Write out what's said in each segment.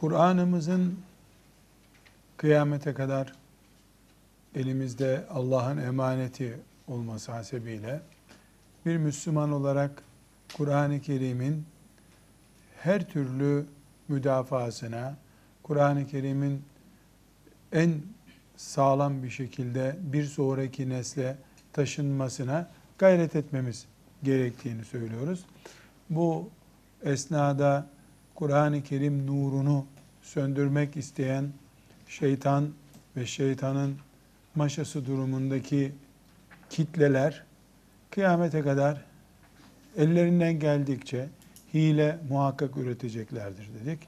Kur'an'ımızın kıyamete kadar elimizde Allah'ın emaneti olması hasebiyle bir Müslüman olarak Kur'an-ı Kerim'in her türlü müdafasına, Kur'an-ı Kerim'in en sağlam bir şekilde bir sonraki nesle taşınmasına gayret etmemiz gerektiğini söylüyoruz. Bu esnada Kur'an-ı Kerim nurunu söndürmek isteyen şeytan ve şeytanın maşası durumundaki kitleler kıyamete kadar ellerinden geldikçe hile muhakkak üreteceklerdir dedik.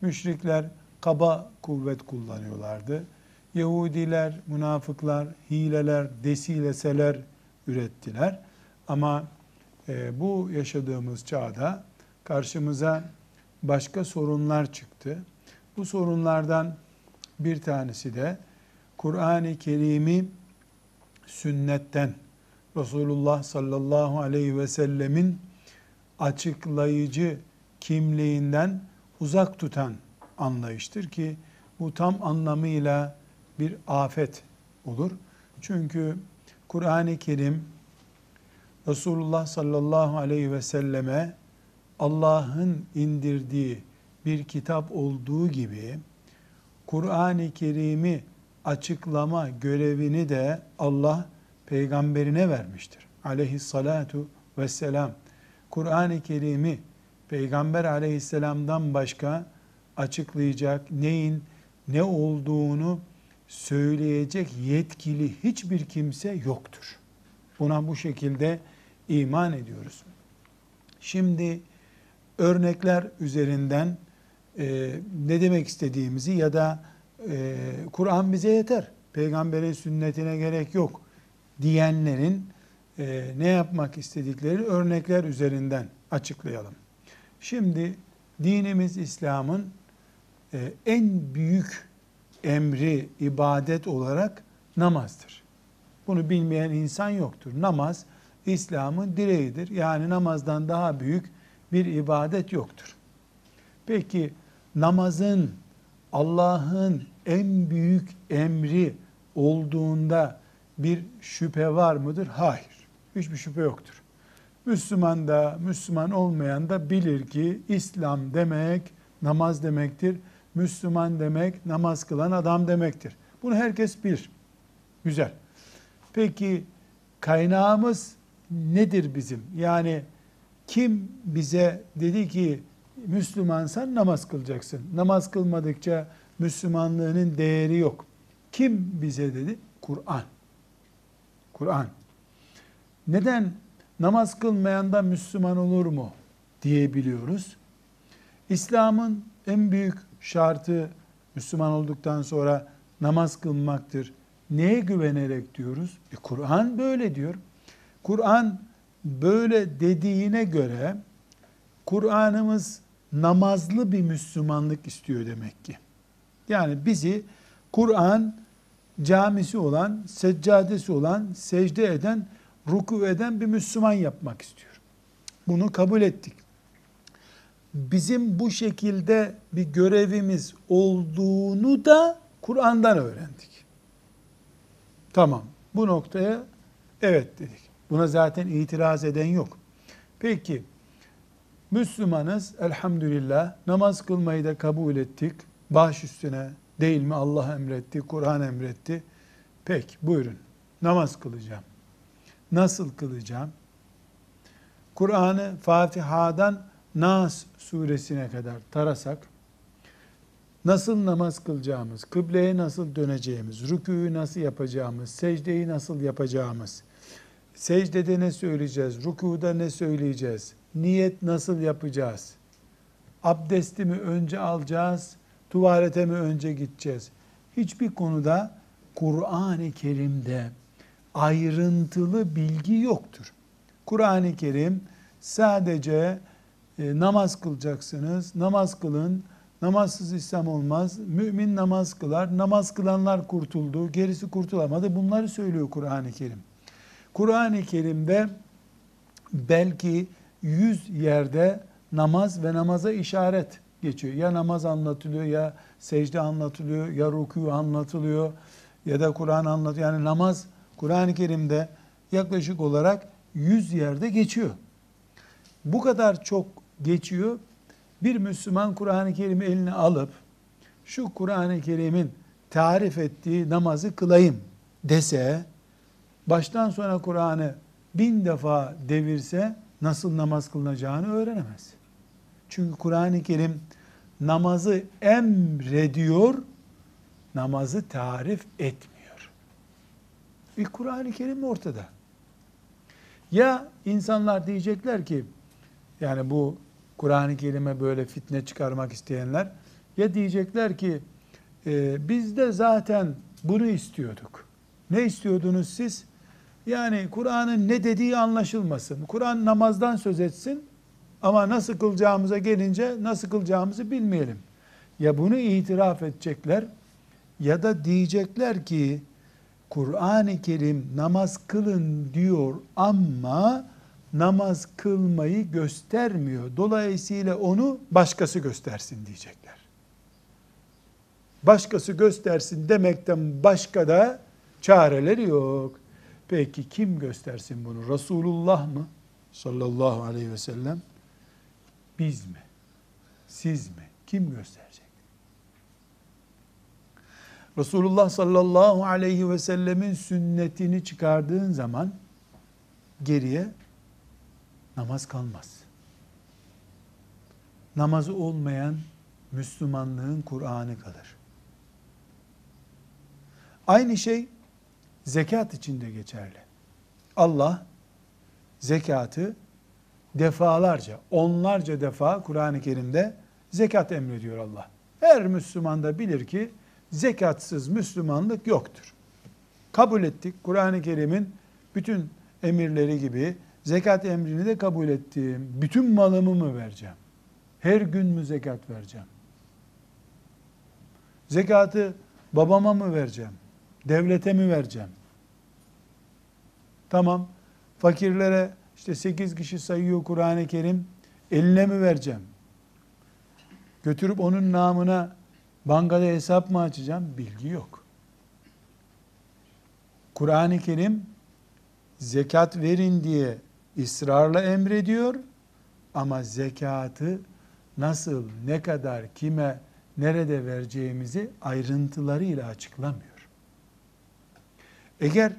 Müşrikler kaba kuvvet kullanıyorlardı. Yahudiler, münafıklar, hileler, desileseler ürettiler. Ama e, bu yaşadığımız çağda karşımıza başka sorunlar çıktı. Bu sorunlardan bir tanesi de Kur'an-ı Kerim'i sünnetten Resulullah sallallahu aleyhi ve sellemin açıklayıcı kimliğinden uzak tutan anlayıştır ki bu tam anlamıyla bir afet olur. Çünkü Kur'an-ı Kerim Resulullah sallallahu aleyhi ve selleme Allah'ın indirdiği bir kitap olduğu gibi Kur'an-ı Kerim'i açıklama görevini de Allah peygamberine vermiştir. Aleyhissalatu vesselam. Kur'an-ı Kerim'i peygamber aleyhisselamdan başka açıklayacak, neyin ne olduğunu söyleyecek yetkili hiçbir kimse yoktur. Buna bu şekilde iman ediyoruz. Şimdi örnekler üzerinden e, ne demek istediğimizi ya da e, Kur'an bize yeter, peygamberin sünnetine gerek yok diyenlerin e, ne yapmak istedikleri örnekler üzerinden açıklayalım. Şimdi dinimiz İslam'ın e, en büyük emri ibadet olarak namazdır. Bunu bilmeyen insan yoktur. Namaz İslam'ın direğidir. Yani namazdan daha büyük bir ibadet yoktur. Peki namazın Allah'ın en büyük emri olduğunda bir şüphe var mıdır? Hayır. Hiçbir şüphe yoktur. Müslüman da Müslüman olmayan da bilir ki İslam demek namaz demektir. Müslüman demek namaz kılan adam demektir. Bunu herkes bilir. Güzel. Peki kaynağımız nedir bizim? Yani kim bize dedi ki Müslümansan namaz kılacaksın. Namaz kılmadıkça Müslümanlığının değeri yok. Kim bize dedi? Kur'an. Kur'an. Neden namaz kılmayan da Müslüman olur mu diyebiliyoruz. İslam'ın en büyük şartı Müslüman olduktan sonra namaz kılmaktır. Neye güvenerek diyoruz? E, Kur'an böyle diyor. Kur'an böyle dediğine göre Kur'an'ımız namazlı bir Müslümanlık istiyor demek ki. Yani bizi Kur'an camisi olan, seccadesi olan, secde eden, ruku eden bir Müslüman yapmak istiyor. Bunu kabul ettik. Bizim bu şekilde bir görevimiz olduğunu da Kur'an'dan öğrendik. Tamam. Bu noktaya evet dedik. Buna zaten itiraz eden yok. Peki Müslümanız elhamdülillah namaz kılmayı da kabul ettik. Baş üstüne değil mi Allah emretti, Kur'an emretti. Peki buyurun namaz kılacağım. Nasıl kılacağım? Kur'an'ı Fatiha'dan Nas suresine kadar tarasak nasıl namaz kılacağımız, kıbleye nasıl döneceğimiz, rükûyu nasıl yapacağımız, secdeyi nasıl yapacağımız, secdede ne söyleyeceğiz, rükuda ne söyleyeceğiz, niyet nasıl yapacağız, abdesti mi önce alacağız, tuvalete mi önce gideceğiz? Hiçbir konuda Kur'an-ı Kerim'de ayrıntılı bilgi yoktur. Kur'an-ı Kerim sadece e, namaz kılacaksınız, namaz kılın, namazsız İslam olmaz, mümin namaz kılar, namaz kılanlar kurtuldu, gerisi kurtulamadı. Bunları söylüyor Kur'an-ı Kerim. Kur'an-ı Kerim'de belki yüz yerde namaz ve namaza işaret geçiyor. Ya namaz anlatılıyor ya secde anlatılıyor ya ruku anlatılıyor ya da Kur'an anlatıyor. Yani namaz Kur'an-ı Kerim'de yaklaşık olarak yüz yerde geçiyor. Bu kadar çok geçiyor. Bir Müslüman Kur'an-ı Kerim'i eline alıp şu Kur'an-ı Kerim'in tarif ettiği namazı kılayım dese, baştan sona Kur'an'ı bin defa devirse nasıl namaz kılınacağını öğrenemez. Çünkü Kur'an-ı Kerim namazı emrediyor, namazı tarif etmiyor. Bir Kur'an-ı Kerim ortada. Ya insanlar diyecekler ki, yani bu Kur'an-ı Kerim'e böyle fitne çıkarmak isteyenler, ya diyecekler ki, e, biz de zaten bunu istiyorduk. Ne istiyordunuz siz? Yani Kur'an'ın ne dediği anlaşılmasın. Kur'an namazdan söz etsin ama nasıl kılacağımıza gelince nasıl kılacağımızı bilmeyelim. Ya bunu itiraf edecekler ya da diyecekler ki Kur'an-ı Kerim namaz kılın diyor ama namaz kılmayı göstermiyor. Dolayısıyla onu başkası göstersin diyecekler. Başkası göstersin demekten başka da çareleri yok. Peki kim göstersin bunu? Resulullah mı? Sallallahu aleyhi ve sellem. Biz mi? Siz mi? Kim gösterecek? Resulullah sallallahu aleyhi ve sellemin sünnetini çıkardığın zaman geriye namaz kalmaz. Namazı olmayan Müslümanlığın Kur'an'ı kalır. Aynı şey zekat için de geçerli. Allah zekatı defalarca, onlarca defa Kur'an-ı Kerim'de zekat emrediyor Allah. Her Müslüman da bilir ki zekatsız Müslümanlık yoktur. Kabul ettik. Kur'an-ı Kerim'in bütün emirleri gibi zekat emrini de kabul ettim. Bütün malımı mı vereceğim? Her gün mü zekat vereceğim? Zekatı babama mı vereceğim? Devlete mi vereceğim? Tamam. Fakirlere işte 8 kişi sayıyor Kur'an-ı Kerim. Eline mi vereceğim? Götürüp onun namına bankada hesap mı açacağım? Bilgi yok. Kur'an-ı Kerim zekat verin diye ısrarla emrediyor ama zekatı nasıl, ne kadar, kime, nerede vereceğimizi ayrıntılarıyla açıklamıyor. Eğer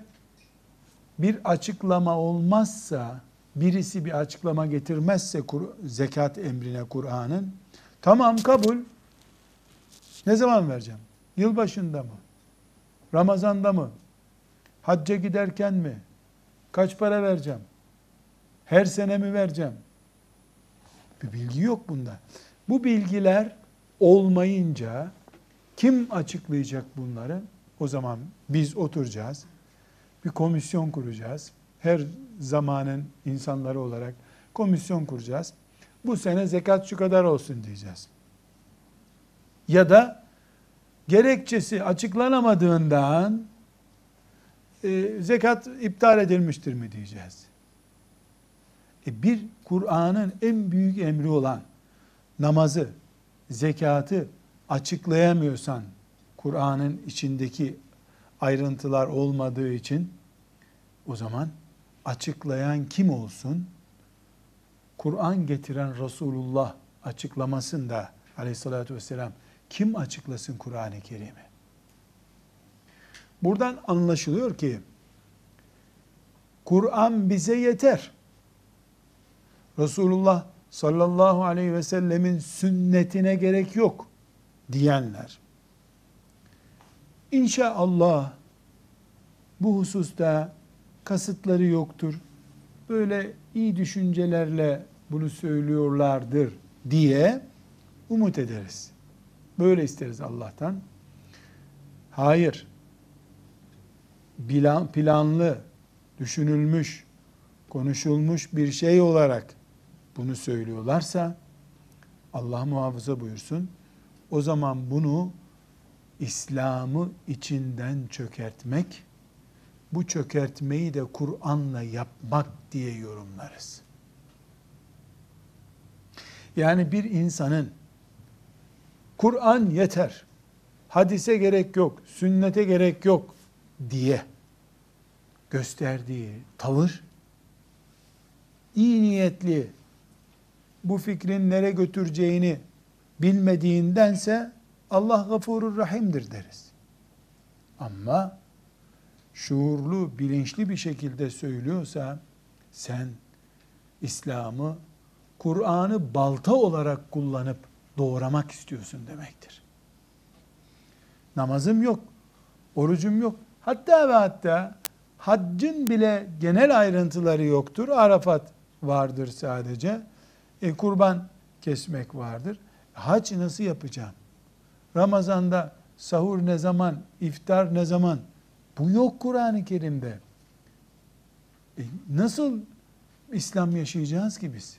bir açıklama olmazsa, birisi bir açıklama getirmezse zekat emrine Kur'an'ın, tamam kabul, ne zaman vereceğim? Yılbaşında mı? Ramazanda mı? Hacca giderken mi? Kaç para vereceğim? Her sene mi vereceğim? Bir bilgi yok bunda. Bu bilgiler olmayınca kim açıklayacak bunları? O zaman biz oturacağız. Bir komisyon kuracağız. Her zamanın insanları olarak komisyon kuracağız. Bu sene zekat şu kadar olsun diyeceğiz. Ya da gerekçesi açıklanamadığından e, zekat iptal edilmiştir mi diyeceğiz. E bir Kur'an'ın en büyük emri olan namazı, zekatı açıklayamıyorsan Kur'an'ın içindeki ayrıntılar olmadığı için o zaman açıklayan kim olsun? Kur'an getiren Resulullah açıklamasında aleyhissalatü vesselam kim açıklasın Kur'an-ı Kerim'i? Buradan anlaşılıyor ki Kur'an bize yeter. Resulullah sallallahu aleyhi ve sellemin sünnetine gerek yok diyenler. İnşallah bu hususta kasıtları yoktur. Böyle iyi düşüncelerle bunu söylüyorlardır diye umut ederiz. Böyle isteriz Allah'tan. Hayır. Plan, planlı, düşünülmüş, konuşulmuş bir şey olarak bunu söylüyorlarsa Allah muhafaza buyursun. O zaman bunu İslam'ı içinden çökertmek, bu çökertmeyi de Kur'an'la yapmak diye yorumlarız. Yani bir insanın Kur'an yeter, hadise gerek yok, sünnete gerek yok diye gösterdiği tavır iyi niyetli bu fikrin nereye götüreceğini bilmediğindense Allah gafurur rahimdir deriz. Ama şuurlu, bilinçli bir şekilde söylüyorsa sen İslam'ı Kur'an'ı balta olarak kullanıp doğramak istiyorsun demektir. Namazım yok, orucum yok. Hatta ve hatta haccın bile genel ayrıntıları yoktur. Arafat vardır sadece. E, kurban kesmek vardır. Hac nasıl yapacağım? Ramazanda sahur ne zaman, iftar ne zaman? Bu yok Kur'an-ı Kerim'de. E, nasıl İslam yaşayacağız ki biz?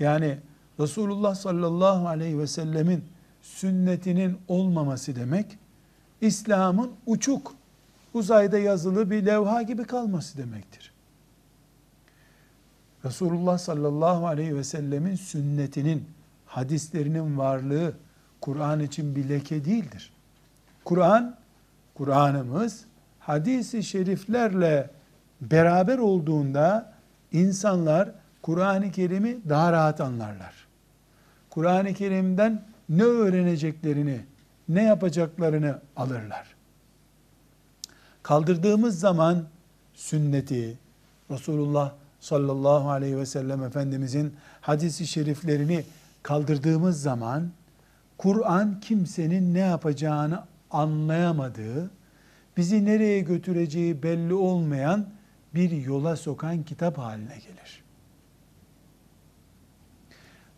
Yani Resulullah sallallahu aleyhi ve sellemin sünnetinin olmaması demek, İslam'ın uçuk, uzayda yazılı bir levha gibi kalması demektir. Resulullah sallallahu aleyhi ve sellemin sünnetinin, hadislerinin varlığı Kur'an için bir leke değildir. Kur'an, Kur'an'ımız hadisi şeriflerle beraber olduğunda insanlar Kur'an-ı Kerim'i daha rahat anlarlar. Kur'an-ı Kerim'den ne öğreneceklerini, ne yapacaklarını alırlar. Kaldırdığımız zaman sünneti, Resulullah sallallahu aleyhi ve sellem Efendimizin hadisi şeriflerini kaldırdığımız zaman Kur'an kimsenin ne yapacağını anlayamadığı, bizi nereye götüreceği belli olmayan bir yola sokan kitap haline gelir.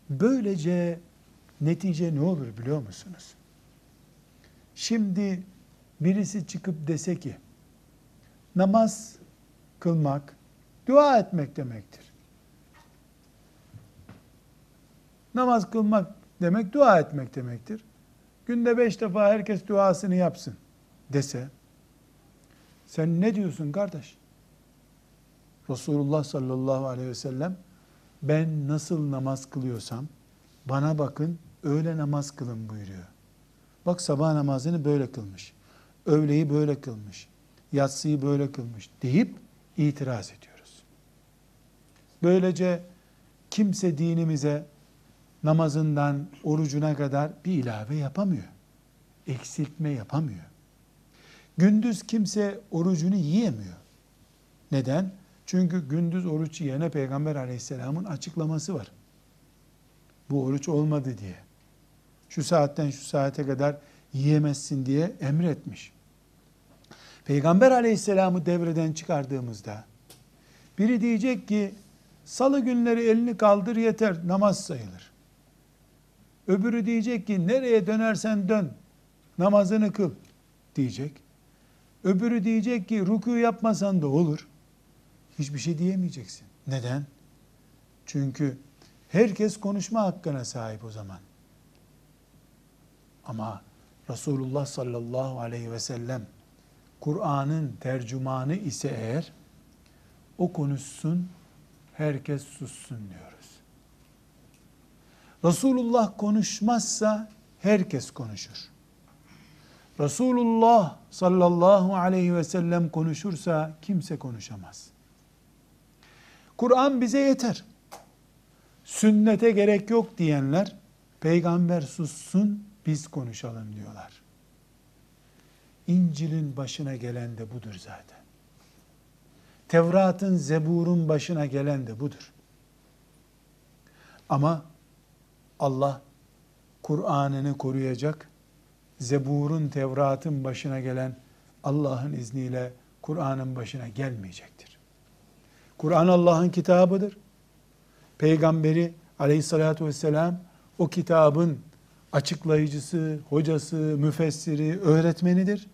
Böylece netice ne olur biliyor musunuz? Şimdi birisi çıkıp dese ki namaz kılmak dua etmek demektir. Namaz kılmak demek dua etmek demektir. Günde beş defa herkes duasını yapsın dese sen ne diyorsun kardeş? Resulullah sallallahu aleyhi ve sellem ben nasıl namaz kılıyorsam bana bakın öyle namaz kılın buyuruyor. Bak sabah namazını böyle kılmış. Öğleyi böyle kılmış. Yatsıyı böyle kılmış deyip itiraz ediyoruz. Böylece kimse dinimize namazından orucuna kadar bir ilave yapamıyor. Eksiltme yapamıyor. Gündüz kimse orucunu yiyemiyor. Neden? Çünkü gündüz oruç yiyene Peygamber aleyhisselamın açıklaması var. Bu oruç olmadı diye. Şu saatten şu saate kadar yiyemezsin diye emretmiş. Peygamber aleyhisselamı devreden çıkardığımızda biri diyecek ki salı günleri elini kaldır yeter namaz sayılır. Öbürü diyecek ki nereye dönersen dön namazını kıl diyecek. Öbürü diyecek ki ruku yapmasan da olur. Hiçbir şey diyemeyeceksin. Neden? Çünkü herkes konuşma hakkına sahip o zaman. Ama Resulullah sallallahu aleyhi ve sellem Kur'an'ın tercümanı ise eğer o konuşsun, herkes sussun diyoruz. Resulullah konuşmazsa herkes konuşur. Resulullah sallallahu aleyhi ve sellem konuşursa kimse konuşamaz. Kur'an bize yeter. Sünnete gerek yok diyenler peygamber sussun biz konuşalım diyorlar. İncil'in başına gelen de budur zaten. Tevrat'ın, Zebur'un başına gelen de budur. Ama Allah Kur'an'ını koruyacak. Zebur'un, Tevrat'ın başına gelen Allah'ın izniyle Kur'an'ın başına gelmeyecektir. Kur'an Allah'ın kitabıdır. Peygamberi aleyhissalatü vesselam o kitabın açıklayıcısı, hocası, müfessiri, öğretmenidir.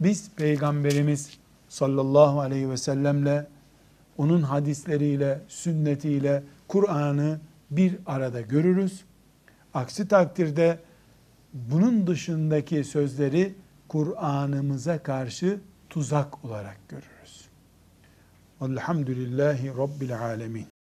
Biz Peygamberimiz sallallahu aleyhi ve sellemle, onun hadisleriyle, sünnetiyle Kur'an'ı bir arada görürüz. Aksi takdirde bunun dışındaki sözleri Kur'an'ımıza karşı tuzak olarak görürüz. Elhamdülillahi Rabbil Alemin.